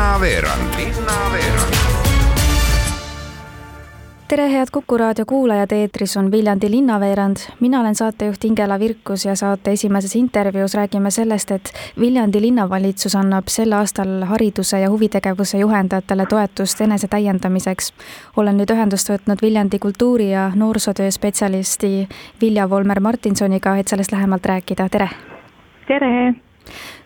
linnaveerand Linnaveerand tere, head Kuku raadio kuulajad, eetris on Viljandi linnaveerand. mina olen saatejuht Ingela Virkus ja saate esimeses intervjuus räägime sellest, et Viljandi linnavalitsus annab sel aastal hariduse ja huvitegevuse juhendajatele toetust enese täiendamiseks. olen nüüd ühendust võtnud Viljandi kultuuri- ja noorsootöö spetsialisti Vilja Volmer Martinsoniga, et sellest lähemalt rääkida, tere! tere!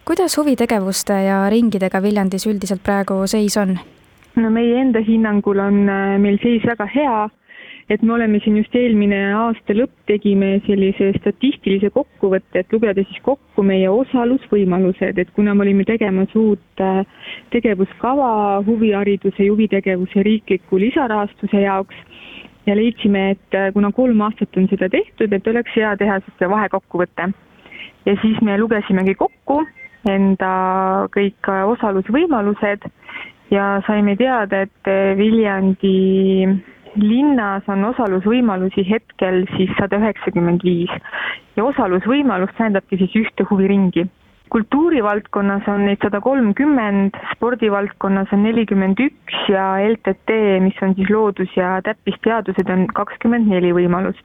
Kuidas huvitegevuste ja ringidega Viljandis üldiselt praegu seis on? no meie enda hinnangul on äh, meil seis väga hea, et me oleme siin just eelmine aasta lõpp tegime sellise statistilise kokkuvõtte, et lugeda siis kokku meie osalusvõimalused, et kuna me olime tegemas uut äh, tegevuskava huvihariduse ja huvitegevuse riikliku lisarahastuse jaoks ja leidsime, et äh, kuna kolm aastat on seda tehtud, et oleks hea teha siis see vahekokkuvõte. ja siis me lugesimegi kokku enda kõik osalusvõimalused ja saime teada, et Viljandi linnas on osalusvõimalusi hetkel siis sada üheksakümmend viis ja osalusvõimalus tähendabki siis ühte huviringi. kultuurivaldkonnas on neid sada kolmkümmend, spordivaldkonnas on nelikümmend üks ja LTT, mis on siis loodus- ja täppisteadused, on kakskümmend neli võimalust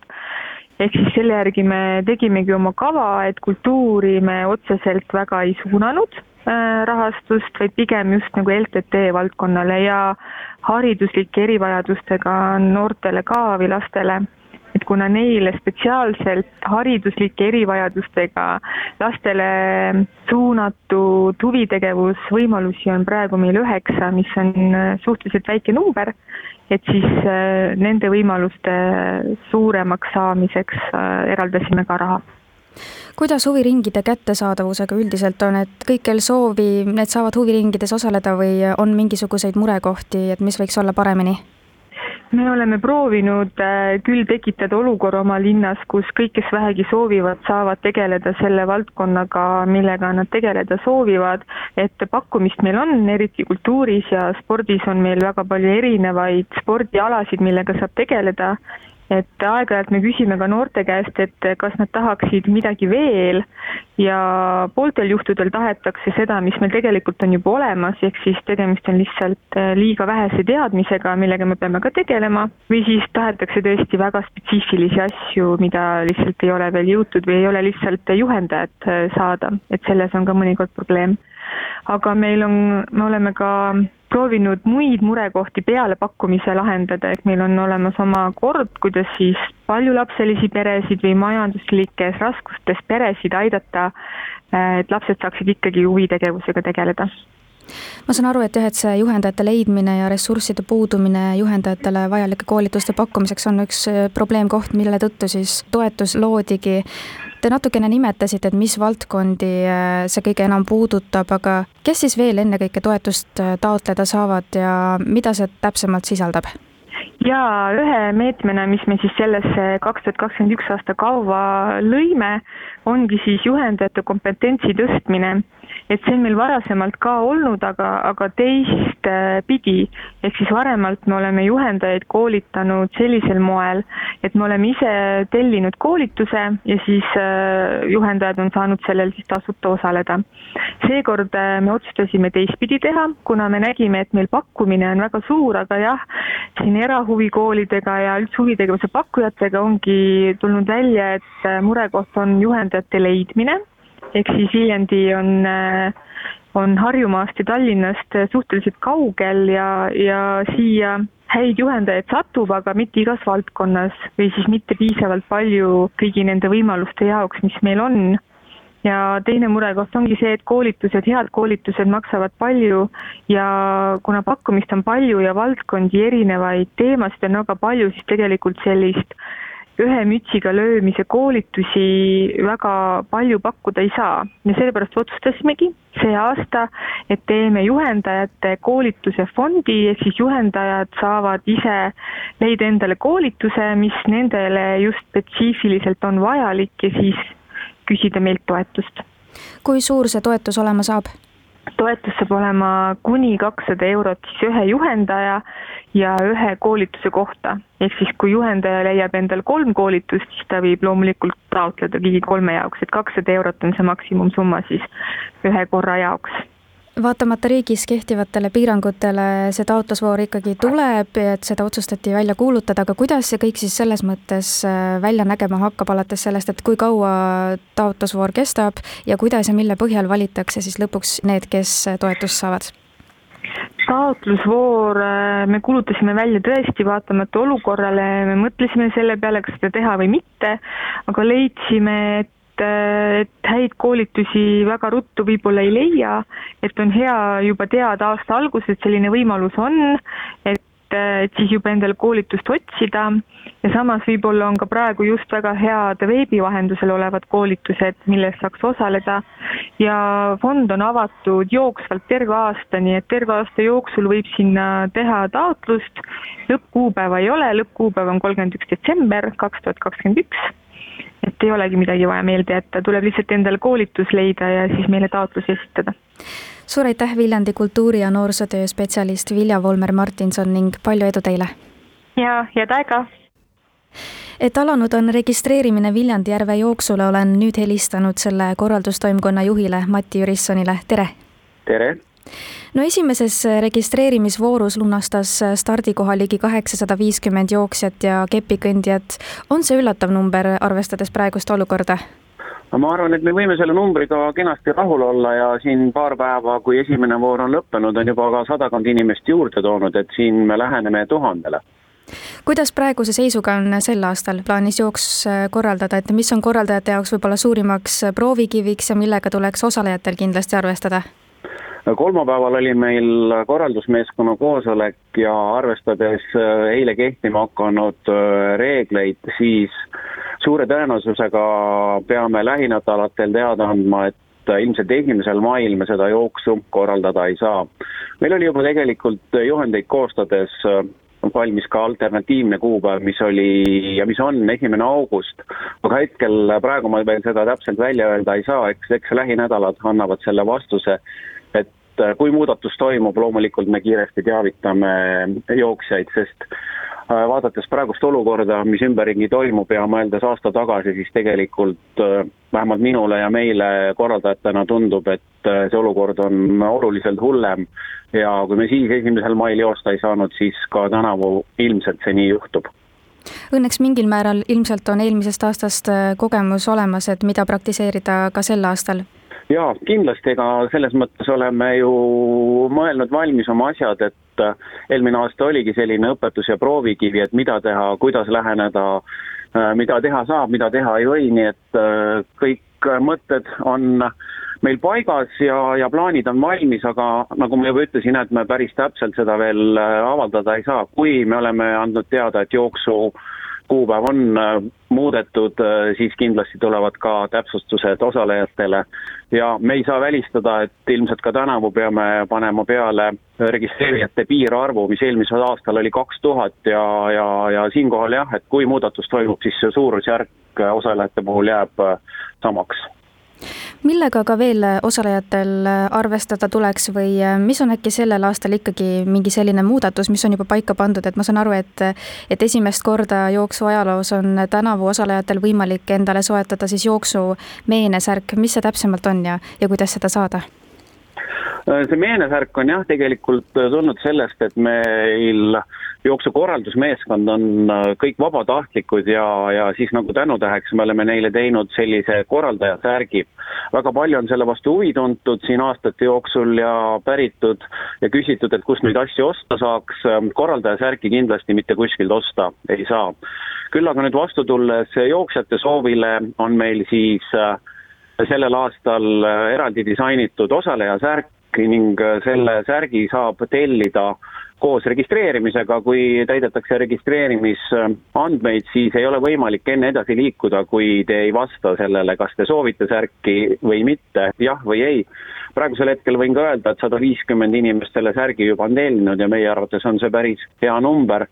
ehk siis selle järgi me tegimegi oma kava, et kultuuri me otseselt väga ei suunanud Äh, rahastust, vaid pigem just nagu LTT valdkonnale ja hariduslike erivajadustega noortele ka või lastele. Et kuna neile spetsiaalselt hariduslike erivajadustega lastele suunatud huvitegevusvõimalusi on praegu meil üheksa, mis on äh, suhteliselt väike number, et siis äh, nende võimaluste suuremaks saamiseks eraldasime ka raha kuidas huviringide kättesaadavusega üldiselt on, et kõik, kel soovi, need saavad huviringides osaleda või on mingisuguseid murekohti, et mis võiks olla paremini? Me oleme proovinud äh, küll tekitada olukorra oma linnas, kus kõik, kes vähegi soovivad, saavad tegeleda selle valdkonnaga, millega nad tegeleda soovivad, et pakkumist meil on, eriti kultuuris ja spordis on meil väga palju erinevaid spordialasid, millega saab tegeleda et aeg-ajalt me küsime ka noorte käest, et kas nad tahaksid midagi veel. Ja pooltel juhtudel tahetakse seda, mis meil tegelikult on juba olemas, ehk siis tegemist on lihtsalt äh, liiga vähese teadmisega, millega me peame ka tegelema, või siis tahetakse tõesti väga spetsiifilisi asju, mida lihtsalt ei ole veel jõutud või ei ole lihtsalt juhendajat äh, saada, et selles on ka mõnikord probleem. Aga meil on, me oleme ka proovinud muid murekohti peale pakkumise lahendada, et meil on olemas oma kord, kuidas siis paljulapselisi peresid või majanduslikes raskustes peresid aidata, et lapsed saaksid ikkagi huvitegevusega tegeleda ma saan aru, et jah, et see juhendajate leidmine ja ressursside puudumine juhendajatele vajalike koolituste pakkumiseks on üks probleemkoht, mille tõttu siis toetus loodigi. Te natukene nimetasite, et mis valdkondi äh, see kõige enam puudutab, aga kes siis veel ennekõike toetust äh, taotleda saavad ja mida see täpsemalt sisaldab? jaa, ühe meetmena, mis me siis sellesse kaks tuhat kakskümmend üks aasta kava lõime, ongi siis juhendajate kompetentsi tõstmine et see on meil varasemalt ka olnud, aga, aga teistpidi. ehk siis varemalt me oleme juhendajaid koolitanud sellisel moel, et me oleme ise tellinud koolituse ja siis äh, juhendajad on saanud sellel siis tasuta osaleda. seekord äh, me otsustasime teistpidi teha, kuna me nägime, et meil pakkumine on väga suur, aga jah, siin erahuvikoolidega ja üldse huvitegevuse pakkujatega ongi tulnud välja, et äh, murekoht on juhendajate leidmine ehk siis Viljandi on, äh, on Harjumaast ja Tallinnast suhteliselt kaugel ja, ja siia häid juhendajaid satub, aga mitte igas valdkonnas või siis mitte piisavalt palju kõigi nende võimaluste jaoks, mis meil on. ja teine murekoht ongi see, et koolitused, head koolitused maksavad palju ja kuna pakkumist on palju ja valdkondi erinevaid teemasid on väga palju, siis tegelikult sellist ühe mütsiga löömise koolitusi väga palju pakkuda ei saa ja sellepärast otsustasimegi see aasta, et teeme juhendajate koolituse fondi, ehk siis juhendajad saavad ise leida endale koolituse, mis nendele just spetsiifiliselt on vajalik ja siis küsida meilt toetust. kui suur see toetus olema saab? toetus saab olema kuni kakssada eurot siis ühe juhendaja ja ühe koolituse kohta. ehk siis, kui juhendaja leiab endal kolm koolitust, siis ta võib loomulikult taotleda kõigi kolme jaoks, et kakssada eurot on see maksimumsumma siis ühe korra jaoks vaatamata riigis kehtivatele piirangutele see taotlusvoor ikkagi tuleb, et seda otsustati välja kuulutada, aga kuidas see kõik siis selles mõttes äh, välja nägema hakkab, alates sellest, et kui kaua taotlusvoor kestab ja kuidas ja mille põhjal valitakse siis lõpuks need, kes toetust saavad? Taotlusvoor äh, me kuulutasime välja tõesti vaatamata olukorrale, me mõtlesime selle peale, kas seda teha või mitte, aga leidsime, et et, et häid koolitusi väga ruttu võib-olla ei leia, et on hea juba teada aasta alguses, et selline võimalus on, et et siis juba endale koolitust otsida. Ja samas võib-olla on ka praegu just väga head veebi vahendusel olevad koolitused, milles saaks osaleda. Ja fond on avatud jooksvalt terve aasta, nii et terve aasta jooksul võib sinna teha taotlust, lõppkuupäeva ei ole, lõppkuupäev on kolmkümmend üks detsember kaks tuhat kakskümmend üks et ei olegi midagi vaja meelde jätta, tuleb lihtsalt endale koolitus leida ja siis meile taotlus esitada. suur aitäh, Viljandi kultuuri- ja noorsootöö spetsialist Vilja Volmer-Martinson ning palju edu teile! ja head aega! et alanud on registreerimine Viljandi järve jooksule, olen nüüd helistanud selle korraldustoimkonna juhile Mati Jürissonile, tere! tere! No esimeses registreerimisvoorus lunastas stardikoha ligi kaheksasada viiskümmend jooksjat ja kepikõndjat. on see üllatav number, arvestades praegust olukorda? no ma arvan, et me võime selle numbriga kenasti rahul olla ja siin paar päeva, kui esimene voor on lõppenud, on juba ka sadakond inimest juurde toonud, et siin me läheneme tuhandele kuidas praeguse seisuga on sel aastal plaanis jooks korraldada, et mis on korraldajate jaoks võib-olla suurimaks proovikiviks ja millega tuleks osalejatel kindlasti arvestada? Kolmapäeval oli meil korraldusmeeskonna koosolek ja arvestades äh, eile kehtima hakanud äh, reegleid, siis suure tõenäosusega peame lähinädalatel teada andma, et ilmselt esimesel mail me seda jooksu korraldada ei saa. meil oli juba tegelikult juhendeid koostades äh, valmis ka alternatiivne kuupäev, mis oli ja mis on esimene august. aga hetkel praegu ma veel seda täpselt välja öelda ei saa, eks, eks lähinädalad annavad selle vastuse et äh, kui muudatus toimub, loomulikult me kiiresti teavitame jooksjaid, sest äh, vaadates praegust olukorda, mis ümberringi toimub ja mõeldes aasta tagasi, siis tegelikult äh, vähemalt minule ja meile korraldajatena tundub, et see olukord on oluliselt hullem. Ja kui me siis esimesel mail joosta ei saanud, siis ka tänavu ilmselt see nii juhtub. Õnneks mingil määral ilmselt on eelmisest aastast kogemus olemas, et mida praktiseerida ka sel aastal jaa, kindlasti, ega selles mõttes oleme ju mõelnud valmis oma asjad, et äh, eelmine aasta oligi selline õpetus ja proovikivi, et mida teha, kuidas läheneda, äh, mida teha saab, mida teha ei või, nii et äh, kõik mõtted on meil paigas ja, ja plaanid on valmis, aga nagu ma juba ütlesin, et me päris täpselt seda veel avaldada ei saa, kui me oleme andnud teada, et jooksu kuupäev on äh, muudetud, äh, siis kindlasti tulevad ka täpsustused osalejatele. Ja me ei saa välistada, et ilmselt ka tänavu peame panema peale registreerijate piirarvu, mis eelmisel aastal oli kaks tuhat ja, ja, ja siinkohal jah, et kui muudatus toimub, siis suurusjärk osalejate puhul jääb äh, samaks millega ka veel osalejatel arvestada tuleks või äh, mis on äkki sellel aastal ikkagi mingi selline muudatus, mis on juba paika pandud, et ma saan aru, et et esimest korda jooksu ajaloos on tänavu osalejatel võimalik endale soetada siis jooksu meenesärk, mis see täpsemalt on ja, ja kuidas seda saada? Äh, see meenesärk on jah, tegelikult tulnud sellest, et meil jooksukorraldusmeeskond on äh, kõik vabatahtlikud ja, ja siis nagu tänutäheks me oleme neile teinud sellise korraldajasärgi. väga palju on selle vastu huvi tuntud siin aastate jooksul ja päritud ja küsitud, et kust neid asju osta saaks. korraldajasärki kindlasti mitte kuskilt osta ei saa. küll aga nüüd vastu tulles jooksjate soovile on meil siis äh, sellel aastal äh, eraldi disainitud osalejasärk ning selle särgi saab tellida koos registreerimisega, kui täidetakse registreerimisandmeid, siis ei ole võimalik enne edasi liikuda, kui te ei vasta sellele, kas te soovite särki või mitte, jah või ei. praegusel hetkel võin ka öelda, et sada viiskümmend inimest selle särgi juba on tellinud ja meie arvates on see päris hea number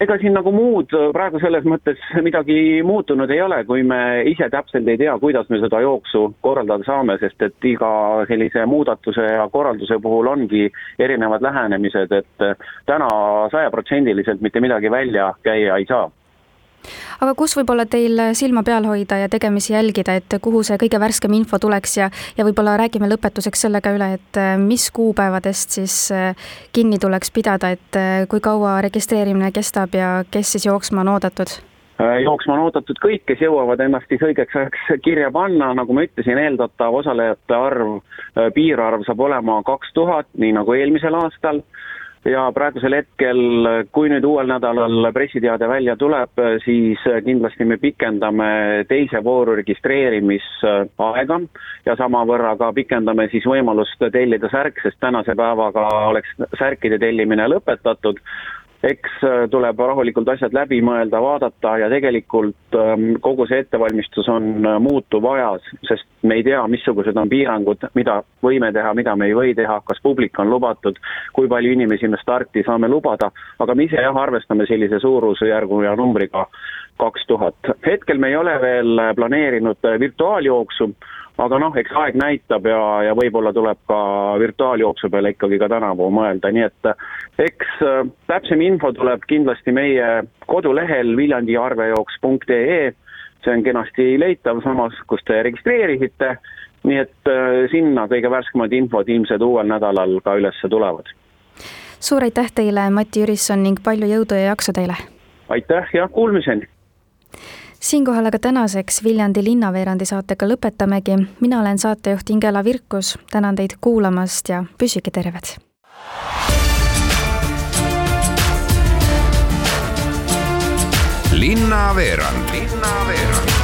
ega siin nagu muud praegu selles mõttes midagi muutunud ei ole, kui me ise täpselt ei tea, kuidas me seda jooksu korraldada saame, sest et iga sellise muudatuse ja korralduse puhul ongi erinevad lähenemised, et täna sajaprotsendiliselt mitte midagi välja käia ei saa aga kus võib-olla teil silma peal hoida ja tegemisi jälgida, et kuhu see kõige värskem info tuleks ja, ja võib-olla räägime lõpetuseks selle ka üle, et äh, mis kuupäevadest siis äh, kinni tuleks pidada, et äh, kui kaua registreerimine kestab ja kes siis jooksma on oodatud? jooksma on oodatud kõik, kes jõuavad ennast siis õigeks ajaks kirja panna, nagu ma ütlesin, eeldatav osalejate arv, piirarv saab olema kaks tuhat, nii nagu eelmisel aastal ja praegusel hetkel, kui nüüd uuel nädalal pressiteade välja tuleb, siis kindlasti me pikendame teise vooru registreerimisaega ja samavõrra ka pikendame siis võimalust tellida särk, sest tänase päevaga oleks särkide tellimine lõpetatud eks äh, tuleb rahulikult asjad läbi mõelda, vaadata ja tegelikult ähm, kogu see ettevalmistus on äh, muutuv ajas, sest me ei tea, missugused on piirangud, mida võime teha, mida me ei või teha, kas publik on lubatud, kui palju inimesi me starti saame lubada, aga me ise jah, arvestame sellise suurusjärgu ja numbriga kaks tuhat. hetkel me ei ole veel planeerinud äh, virtuaaljooksu, aga noh, eks aeg näitab ja, ja võib-olla tuleb ka virtuaaljooksu peale ikkagi ka tänavu mõelda, nii et eks äh, täpsem info tuleb kindlasti meie kodulehel viljandiarvejooks.ee, see on kenasti leitav samas, kus te registreerisite, nii et äh, sinna kõige värskemad infod ilmselt uuel nädalal ka üles tulevad. suur aitäh teile, Mati Jürisson ning palju jõudu ja jaksu teile! aitäh ja kuulmiseni! Siinkohal aga tänaseks Viljandi linnaveerandi saatega lõpetamegi. mina olen saatejuht Ingela Virkus, tänan teid kuulamast ja püsige terved! linnaveerand, linnaveerand